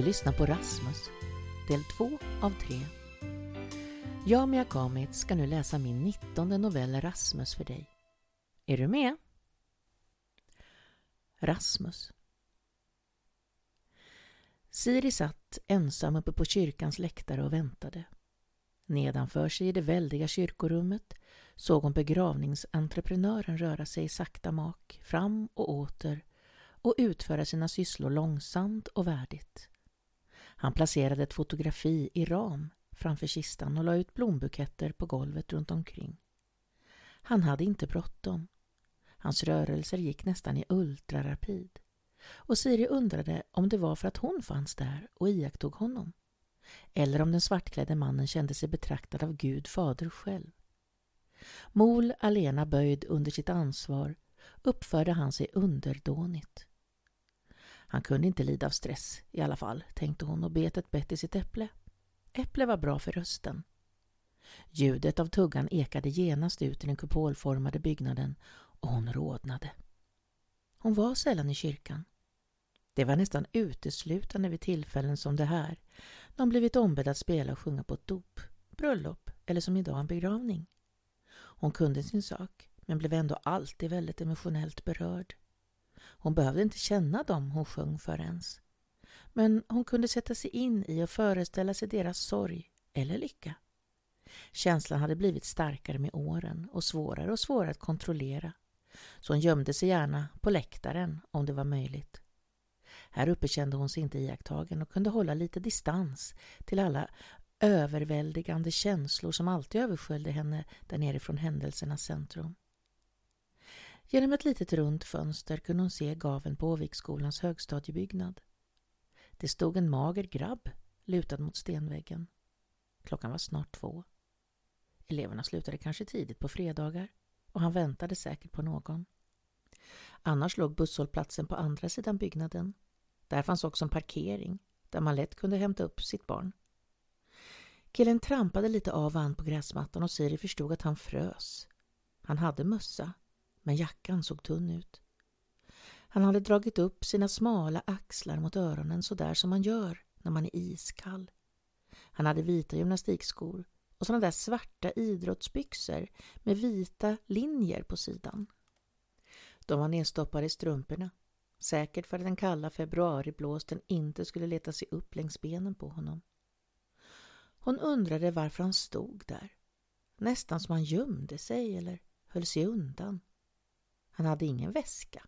Du lyssnar på Rasmus, del 2 av 3. Jag, Mia Kamit, ska nu läsa min nittonde novell Rasmus för dig. Är du med? Rasmus Siri satt ensam uppe på kyrkans läktare och väntade. Nedanför sig i det väldiga kyrkorummet såg hon begravningsentreprenören röra sig i sakta mak fram och åter och utföra sina sysslor långsamt och värdigt. Han placerade ett fotografi i ram framför kistan och la ut blombuketter på golvet runt omkring. Han hade inte bråttom. Hans rörelser gick nästan i ultrarapid. Och Siri undrade om det var för att hon fanns där och iakttog honom. Eller om den svartklädde mannen kände sig betraktad av Gud fader själv. Mol alena böjd under sitt ansvar uppförde han sig underdånigt. Han kunde inte lida av stress i alla fall, tänkte hon och bet ett bett i sitt äpple. Äpple var bra för rösten. Ljudet av tuggan ekade genast ut i den kupolformade byggnaden och hon rodnade. Hon var sällan i kyrkan. Det var nästan uteslutande vid tillfällen som det här, när hon blivit ombedd att spela och sjunga på ett dop, bröllop eller som idag en begravning. Hon kunde sin sak, men blev ändå alltid väldigt emotionellt berörd. Hon behövde inte känna dem hon sjöng för ens. Men hon kunde sätta sig in i och föreställa sig deras sorg eller lycka. Känslan hade blivit starkare med åren och svårare och svårare att kontrollera. Så hon gömde sig gärna på läktaren om det var möjligt. Här uppe kände hon sig inte iakttagen och kunde hålla lite distans till alla överväldigande känslor som alltid översköljde henne där nere från händelsernas centrum. Genom ett litet runt fönster kunde hon se gaven på Åviksskolans högstadiebyggnad. Det stod en mager grabb lutad mot stenväggen. Klockan var snart två. Eleverna slutade kanske tidigt på fredagar och han väntade säkert på någon. Annars låg busshållplatsen på andra sidan byggnaden. Där fanns också en parkering där man lätt kunde hämta upp sitt barn. Killen trampade lite av och an på gräsmattan och Siri förstod att han frös. Han hade mössa, men jackan såg tunn ut. Han hade dragit upp sina smala axlar mot öronen så där som man gör när man är iskall. Han hade vita gymnastikskor och sådana där svarta idrottsbyxor med vita linjer på sidan. De var nedstoppade i strumporna, säkert för att den kalla februariblåsten inte skulle leta sig upp längs benen på honom. Hon undrade varför han stod där, nästan som han gömde sig eller höll sig undan. Han hade ingen väska.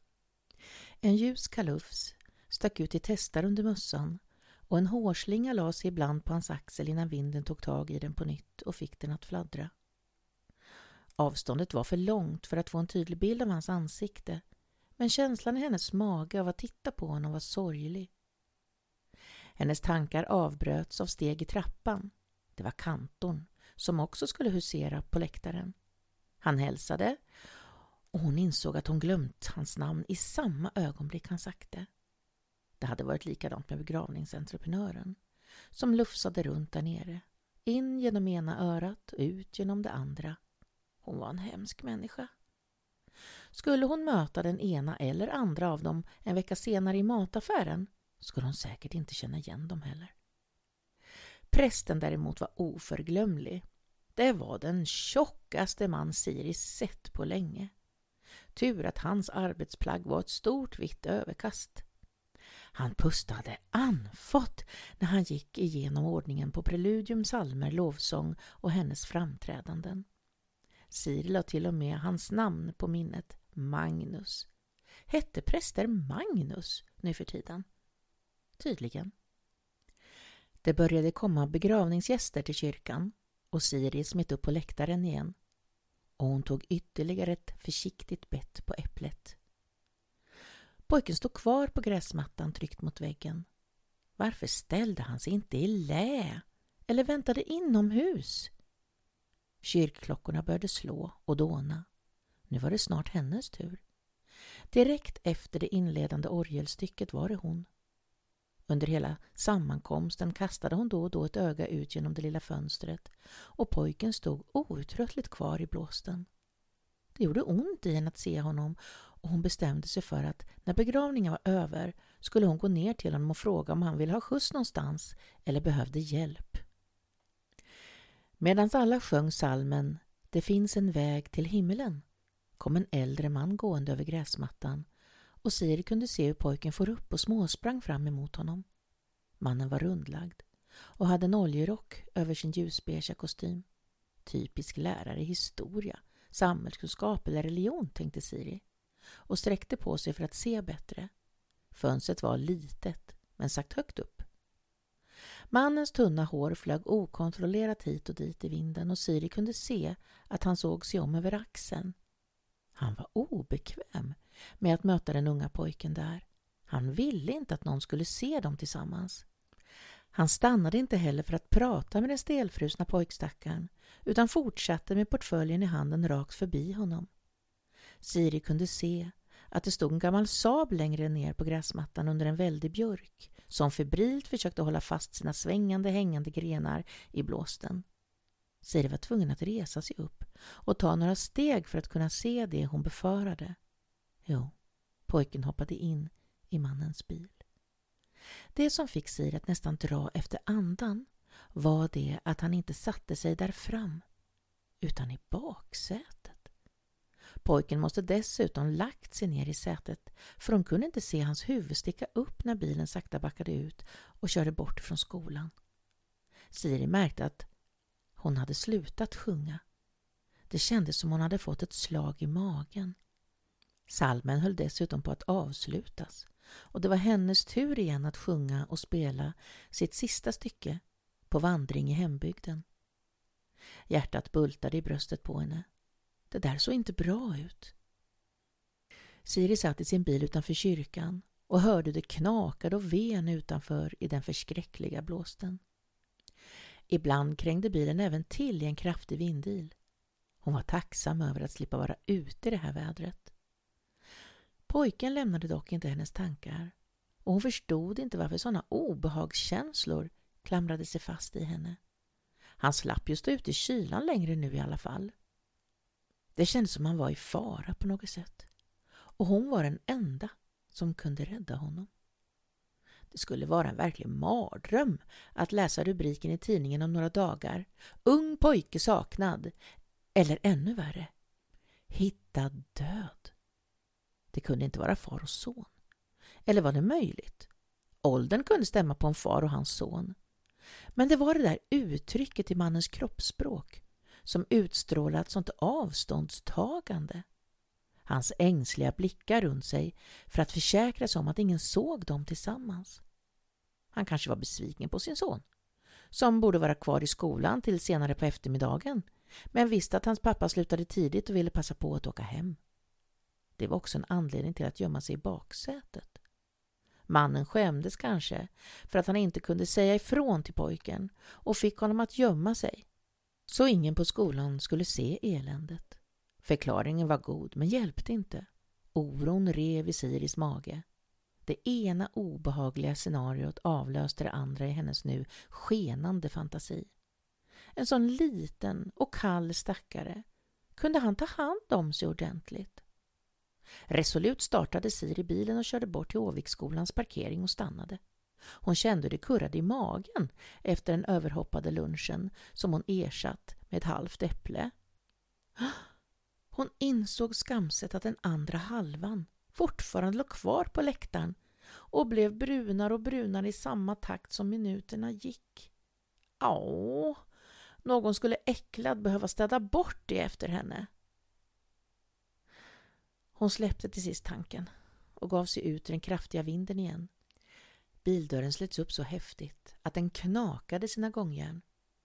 En ljus kalufs stack ut i testar under mössan och en hårslinga la sig ibland på hans axel innan vinden tog tag i den på nytt och fick den att fladdra. Avståndet var för långt för att få en tydlig bild av hans ansikte men känslan i hennes mage av att titta på honom var sorglig. Hennes tankar avbröts av steg i trappan. Det var kantorn som också skulle husera på läktaren. Han hälsade och hon insåg att hon glömt hans namn i samma ögonblick han sagt det. Det hade varit likadant med begravningsentreprenören som lufsade runt där nere. In genom ena örat och ut genom det andra. Hon var en hemsk människa. Skulle hon möta den ena eller andra av dem en vecka senare i mataffären skulle hon säkert inte känna igen dem heller. Prästen däremot var oförglömlig. Det var den tjockaste man Siri sett på länge. Tur att hans arbetsplagg var ett stort vitt överkast. Han pustade andfått när han gick igenom ordningen på preludium, salmer, lovsång och hennes framträdanden. Siri la till och med hans namn på minnet, Magnus. Hette präster Magnus nu för tiden? Tydligen. Det började komma begravningsgäster till kyrkan och Siri smet upp på läktaren igen och hon tog ytterligare ett försiktigt bett på äpplet. Pojken stod kvar på gräsmattan tryckt mot väggen. Varför ställde han sig inte i lä eller väntade inomhus? Kyrkklockorna började slå och dåna. Nu var det snart hennes tur. Direkt efter det inledande orgelstycket var det hon. Under hela sammankomsten kastade hon då och då ett öga ut genom det lilla fönstret och pojken stod outtröttligt kvar i blåsten. Det gjorde ont i henne att se honom och hon bestämde sig för att när begravningen var över skulle hon gå ner till honom och fråga om han ville ha skjuts någonstans eller behövde hjälp. Medan alla sjöng salmen Det finns en väg till himmelen kom en äldre man gående över gräsmattan och Siri kunde se hur pojken for upp och småsprang fram emot honom. Mannen var rundlagd och hade en oljerock över sin ljusbeiga kostym. Typisk lärare i historia, samhällskunskap eller religion, tänkte Siri och sträckte på sig för att se bättre. Fönstret var litet, men sagt högt upp. Mannens tunna hår flög okontrollerat hit och dit i vinden och Siri kunde se att han såg sig om över axeln. Han var obekväm med att möta den unga pojken där. Han ville inte att någon skulle se dem tillsammans. Han stannade inte heller för att prata med den stelfrusna pojkstackaren utan fortsatte med portföljen i handen rakt förbi honom. Siri kunde se att det stod en gammal Saab längre ner på gräsmattan under en väldig björk som febrilt försökte hålla fast sina svängande hängande grenar i blåsten. Siri var tvungen att resa sig upp och ta några steg för att kunna se det hon befarade. Jo, pojken hoppade in i mannens bil. Det som fick Siri att nästan dra efter andan var det att han inte satte sig där fram, utan i baksätet. Pojken måste dessutom lagt sig ner i sätet för hon kunde inte se hans huvud sticka upp när bilen sakta backade ut och körde bort från skolan. Siri märkte att hon hade slutat sjunga. Det kändes som hon hade fått ett slag i magen. Salmen höll dessutom på att avslutas och det var hennes tur igen att sjunga och spela sitt sista stycke på vandring i hembygden. Hjärtat bultade i bröstet på henne. Det där såg inte bra ut. Siri satt i sin bil utanför kyrkan och hörde hur det knakade och ven utanför i den förskräckliga blåsten. Ibland krängde bilen även till i en kraftig vindil. Hon var tacksam över att slippa vara ute i det här vädret. Pojken lämnade dock inte hennes tankar och hon förstod inte varför sådana obehagskänslor klamrade sig fast i henne. Han slapp ju stå ute i kylan längre nu i alla fall. Det kändes som han var i fara på något sätt. Och hon var den enda som kunde rädda honom. Det skulle vara en verklig mardröm att läsa rubriken i tidningen om några dagar. Ung pojke saknad. Eller ännu värre. Hittad död. Det kunde inte vara far och son. Eller var det möjligt? Åldern kunde stämma på en far och hans son. Men det var det där uttrycket i mannens kroppsspråk som utstrålade ett sånt avståndstagande. Hans ängsliga blickar runt sig för att försäkra sig om att ingen såg dem tillsammans. Han kanske var besviken på sin son, som borde vara kvar i skolan till senare på eftermiddagen, men visste att hans pappa slutade tidigt och ville passa på att åka hem. Det var också en anledning till att gömma sig i baksätet. Mannen skämdes kanske för att han inte kunde säga ifrån till pojken och fick honom att gömma sig så ingen på skolan skulle se eländet. Förklaringen var god men hjälpte inte. Oron rev i Siris mage. Det ena obehagliga scenariot avlöste det andra i hennes nu skenande fantasi. En sån liten och kall stackare. Kunde han ta hand om sig ordentligt? Resolut startade Siri bilen och körde bort till Åviksskolans parkering och stannade. Hon kände hur det kurrade i magen efter den överhoppade lunchen som hon ersatt med ett halvt äpple. Hon insåg skamset att den andra halvan fortfarande låg kvar på läktaren och blev brunare och brunare i samma takt som minuterna gick. Åh, någon skulle äcklad behöva städa bort det efter henne. Hon släppte till sist tanken och gav sig ut i den kraftiga vinden igen. Bildörren slets upp så häftigt att den knakade sina gångjärn.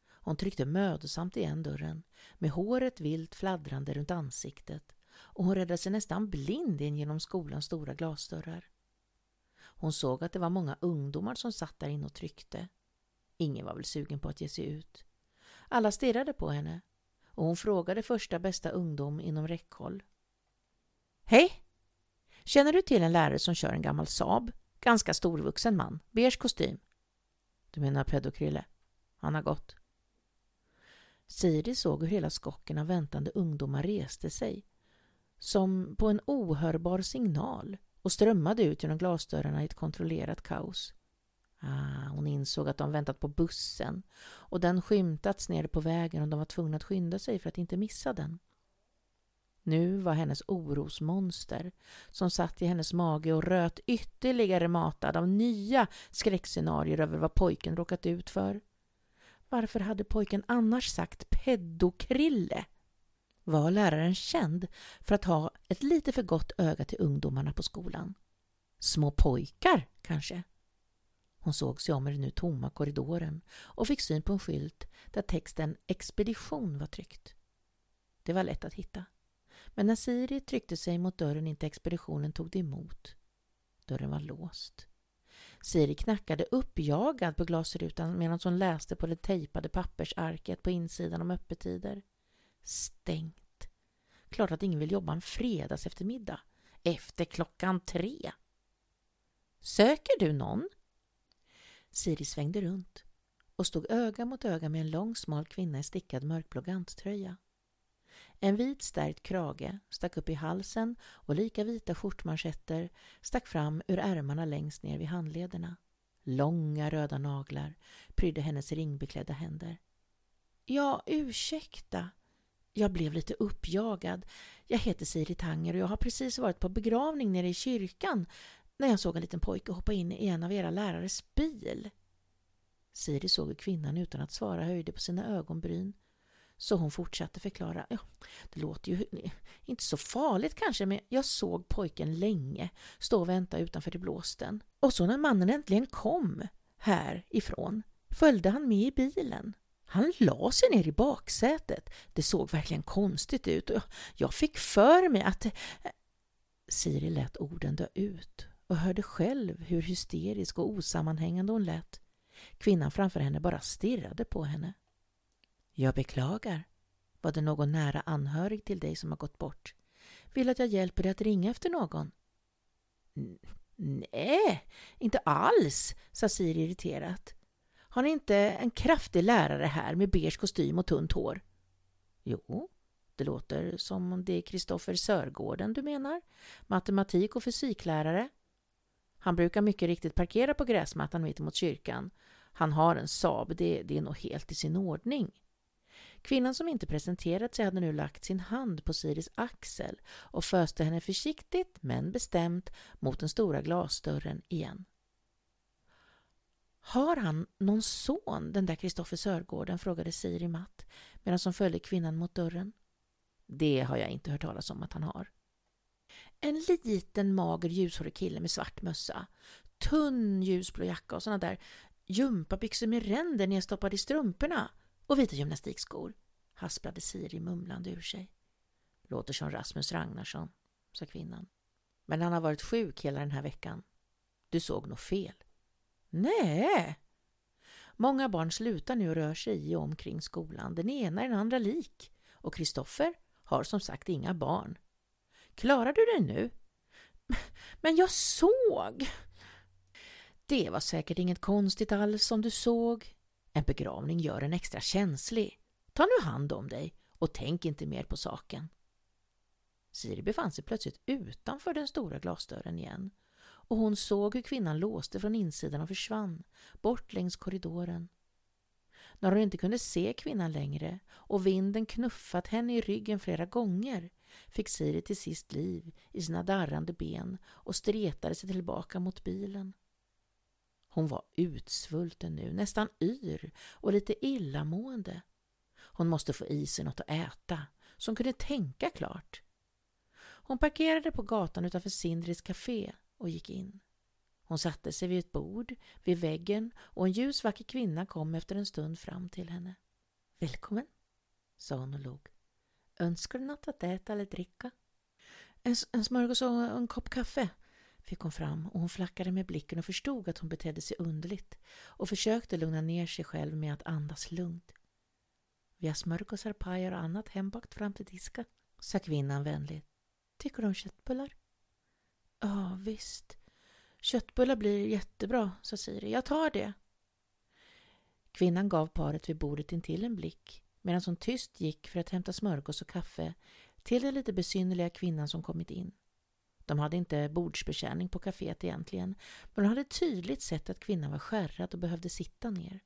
Hon tryckte mödosamt igen dörren med håret vilt fladdrande runt ansiktet och hon räddade sig nästan blind in genom skolans stora glasdörrar. Hon såg att det var många ungdomar som satt där inne och tryckte. Ingen var väl sugen på att ge sig ut. Alla stirrade på henne och hon frågade första bästa ungdom inom räckhåll. Hej! Känner du till en lärare som kör en gammal Saab? Ganska storvuxen man, beige kostym. Du menar pedokrylle? Han har gått. Siri såg hur hela skocken av väntande ungdomar reste sig som på en ohörbar signal och strömmade ut genom glasdörrarna i ett kontrollerat kaos. Ah, hon insåg att de väntat på bussen och den skymtats nere på vägen och de var tvungna att skynda sig för att inte missa den. Nu var hennes orosmonster som satt i hennes mage och röt ytterligare matad av nya skräckscenarier över vad pojken råkat ut för. Varför hade pojken annars sagt peddokrille? Var läraren känd för att ha ett lite för gott öga till ungdomarna på skolan? Små pojkar, kanske? Hon såg sig om i den nu tomma korridoren och fick syn på en skylt där texten expedition var tryckt. Det var lätt att hitta. Men när Siri tryckte sig mot dörren inte expeditionen tog det emot. Dörren var låst. Siri knackade uppjagad på glasrutan medan hon läste på det tejpade pappersarket på insidan om öppettider. Stängt. Klart att ingen vill jobba en fredags eftermiddag. Efter klockan tre. Söker du någon? Siri svängde runt och stod öga mot öga med en lång smal kvinna i stickad mörkblå ganttröja. En vit stärkt krage stack upp i halsen och lika vita skjortmanschetter stack fram ur ärmarna längst ner vid handlederna. Långa röda naglar prydde hennes ringbeklädda händer. Ja, ursäkta. Jag blev lite uppjagad. Jag heter Siri Tanger och jag har precis varit på begravning nere i kyrkan när jag såg en liten pojke hoppa in i en av era lärares bil. Siri såg hur kvinnan utan att svara höjde på sina ögonbryn. Så hon fortsatte förklara. Ja, det låter ju inte så farligt kanske, men jag såg pojken länge stå och vänta utanför i blåsten. Och så när mannen äntligen kom härifrån följde han med i bilen. Han la sig ner i baksätet. Det såg verkligen konstigt ut och jag fick för mig att... Eh, Siri lät orden dö ut och hörde själv hur hysterisk och osammanhängande hon lät. Kvinnan framför henne bara stirrade på henne. Jag beklagar. Var det någon nära anhörig till dig som har gått bort? Vill att jag hjälper dig att ringa efter någon? Nej, inte alls, sa Siri irriterat. Har ni inte en kraftig lärare här med beige kostym och tunt hår? Jo, det låter som om det är Kristoffer Sörgården du menar. Matematik och fysiklärare. Han brukar mycket riktigt parkera på gräsmattan mitt emot kyrkan. Han har en Saab, det, det är nog helt i sin ordning. Kvinnan som inte presenterat sig hade nu lagt sin hand på Siris axel och föste henne försiktigt men bestämt mot den stora glasdörren igen. Har han någon son, den där Kristoffer Sörgården? frågade Siri matt medan hon följde kvinnan mot dörren. Det har jag inte hört talas om att han har. En liten mager ljushårig kille med svart mössa, tunn ljusblå jacka och såna där gympabyxor med ränder nedstoppade i strumporna och vita gymnastikskor, hasplade Siri mumlande ur sig. Låter som Rasmus Ragnarsson, sa kvinnan. Men han har varit sjuk hela den här veckan. Du såg nog fel. Nej. Många barn slutar nu och rör sig i och omkring skolan. Den ena är den andra lik. Och Kristoffer har som sagt inga barn. Klarar du dig nu? Men jag såg! Det var säkert inget konstigt alls som du såg. En begravning gör en extra känslig. Ta nu hand om dig och tänk inte mer på saken. Siri befann sig plötsligt utanför den stora glasdörren igen och hon såg hur kvinnan låste från insidan och försvann, bort längs korridoren. När hon inte kunde se kvinnan längre och vinden knuffat henne i ryggen flera gånger fick Siri till sist liv i sina darrande ben och stretade sig tillbaka mot bilen. Hon var utsvulten nu, nästan yr och lite illamående. Hon måste få i sig något att äta, så hon kunde tänka klart. Hon parkerade på gatan utanför Sindris café och gick in. Hon satte sig vid ett bord vid väggen och en ljus vacker kvinna kom efter en stund fram till henne. Välkommen, sa hon och log. Önskar du något att äta eller dricka? En, en smörgås och en kopp kaffe, fick hon fram och hon flackade med blicken och förstod att hon betedde sig underligt och försökte lugna ner sig själv med att andas lugnt. Vi har smörgåsar, pajer och annat hembakt fram till disken, sa kvinnan vänligt. Tycker du om köttbullar? Ja, visst. Köttbullar blir jättebra, sa Siri. Jag tar det. Kvinnan gav paret vid bordet intill en blick medan hon tyst gick för att hämta smörgås och kaffe till den lite besynnerliga kvinnan som kommit in. De hade inte bordsbetjäning på kaféet egentligen, men de hade tydligt sett att kvinnan var skärrad och behövde sitta ner.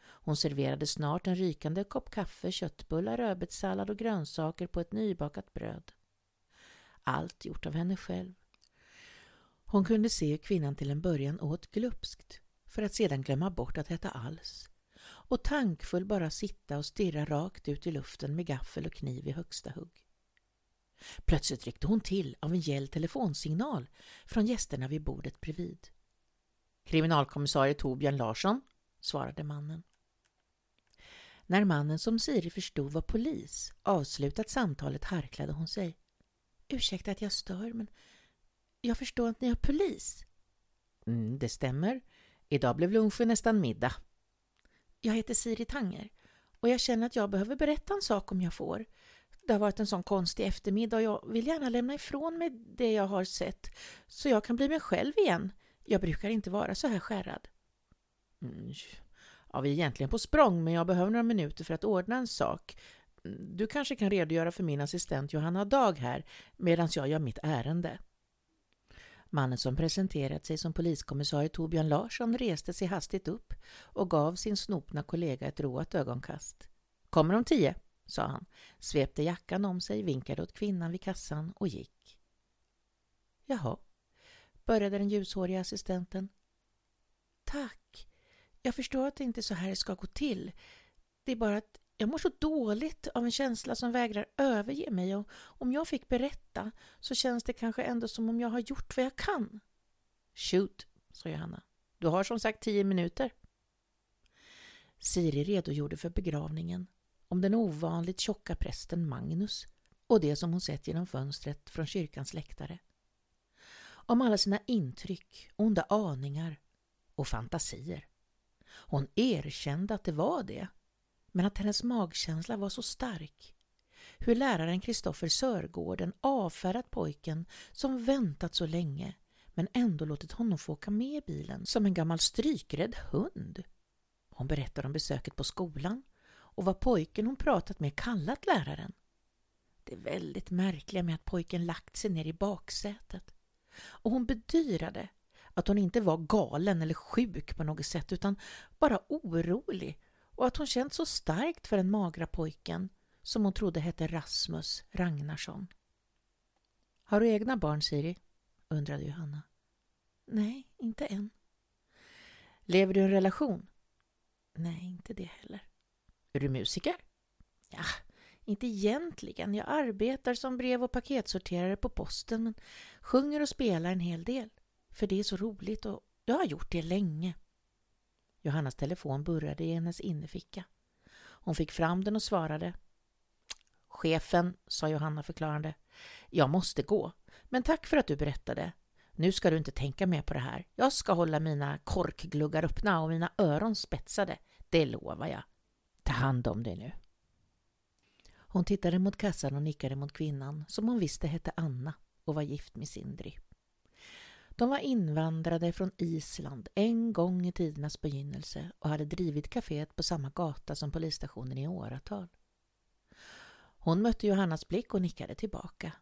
Hon serverade snart en rykande kopp kaffe, köttbullar, rödbetssallad och grönsaker på ett nybakat bröd. Allt gjort av henne själv. Hon kunde se hur kvinnan till en början åt glupskt för att sedan glömma bort att äta alls och tankfull bara sitta och stirra rakt ut i luften med gaffel och kniv i högsta hugg. Plötsligt ryckte hon till av en gäll telefonsignal från gästerna vid bordet bredvid. Kriminalkommissarie Torbjörn Larsson, svarade mannen. När mannen som Siri förstod var polis avslutat samtalet harklade hon sig. Ursäkta att jag stör, men jag förstår att ni har polis. Mm, det stämmer. Idag blev lunchen nästan middag. Jag heter Siri Tanger och jag känner att jag behöver berätta en sak om jag får. Det har varit en sån konstig eftermiddag och jag vill gärna lämna ifrån mig det jag har sett så jag kan bli mig själv igen. Jag brukar inte vara så här skärrad. Mm, ja, vi är egentligen på språng men jag behöver några minuter för att ordna en sak. Du kanske kan redogöra för min assistent Johanna Dag här medan jag gör mitt ärende. Mannen som presenterat sig som poliskommissarie Torbjörn Larsson reste sig hastigt upp och gav sin snopna kollega ett roat ögonkast. Kommer om tio, sa han, svepte jackan om sig, vinkade åt kvinnan vid kassan och gick. Jaha, började den ljushåriga assistenten. Tack. Jag förstår att det inte är så här det ska gå till. Det är bara att jag mår så dåligt av en känsla som vägrar överge mig och om jag fick berätta så känns det kanske ändå som om jag har gjort vad jag kan. Shoot, sa Johanna. Du har som sagt tio minuter. Siri redogjorde för begravningen, om den ovanligt tjocka prästen Magnus och det som hon sett genom fönstret från kyrkans läktare. Om alla sina intryck, onda aningar och fantasier. Hon erkände att det var det men att hennes magkänsla var så stark. Hur läraren Kristoffer Sörgården avfärdat pojken som väntat så länge men ändå låtit honom få åka med i bilen som en gammal strykrädd hund. Hon berättar om besöket på skolan och vad pojken hon pratat med kallat läraren. Det är väldigt märkliga med att pojken lagt sig ner i baksätet. Och hon bedyrade att hon inte var galen eller sjuk på något sätt utan bara orolig och att hon känt så starkt för den magra pojken som hon trodde hette Rasmus Ragnarsson. Har du egna barn, Siri? undrade Johanna. Nej, inte än. Lever du i en relation? Nej, inte det heller. Är du musiker? Ja, inte egentligen. Jag arbetar som brev och paketsorterare på posten men sjunger och spelar en hel del. För det är så roligt och jag har gjort det länge. Johannas telefon burrade i hennes innerficka. Hon fick fram den och svarade. Chefen, sa Johanna förklarande. Jag måste gå, men tack för att du berättade. Nu ska du inte tänka mer på det här. Jag ska hålla mina korkgluggar öppna och mina öron spetsade. Det lovar jag. Ta hand om dig nu. Hon tittade mot kassan och nickade mot kvinnan som hon visste hette Anna och var gift med Sindri. De var invandrade från Island en gång i tidernas begynnelse och hade drivit kaféet på samma gata som polisstationen i åratal. Hon mötte Johannas blick och nickade tillbaka.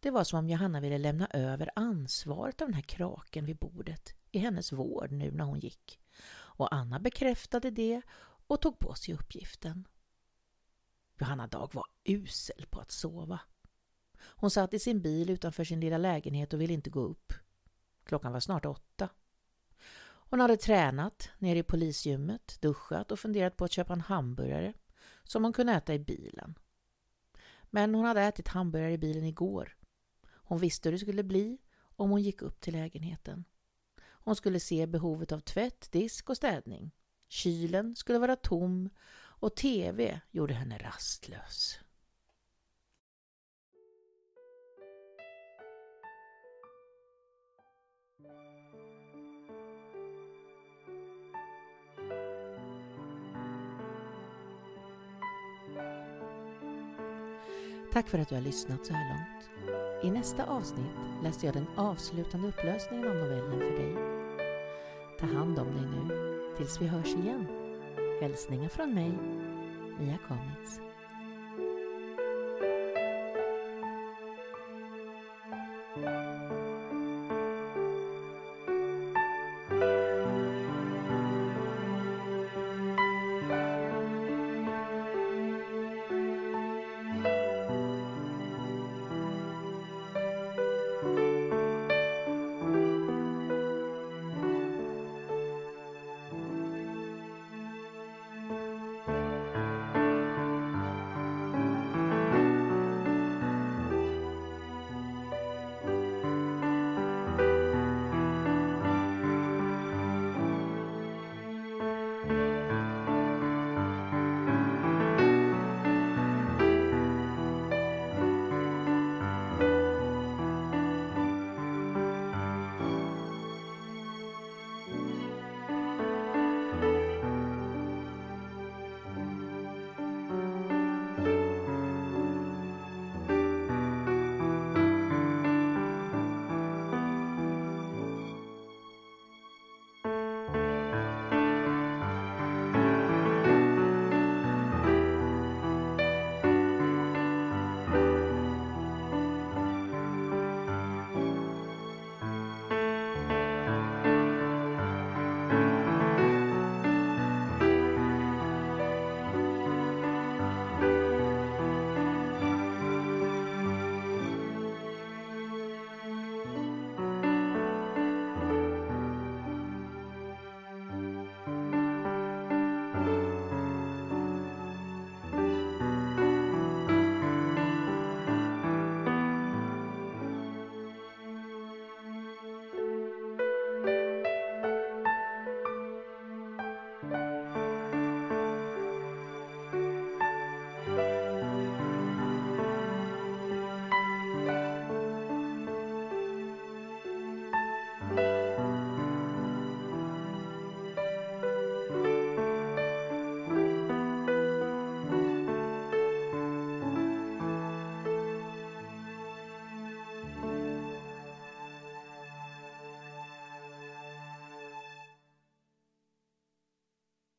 Det var som om Johanna ville lämna över ansvaret av den här kraken vid bordet i hennes vård nu när hon gick. Och Anna bekräftade det och tog på sig uppgiften. Johanna Dag var usel på att sova. Hon satt i sin bil utanför sin lilla lägenhet och ville inte gå upp. Klockan var snart åtta. Hon hade tränat nere i polisgymmet, duschat och funderat på att köpa en hamburgare som hon kunde äta i bilen. Men hon hade ätit hamburgare i bilen igår. Hon visste hur det skulle bli om hon gick upp till lägenheten. Hon skulle se behovet av tvätt, disk och städning. Kylen skulle vara tom och TV gjorde henne rastlös. Tack för att du har lyssnat så här långt. I nästa avsnitt läser jag den avslutande upplösningen av novellen för dig. Ta hand om dig nu tills vi hörs igen. Hälsningar från mig, Mia Komitz.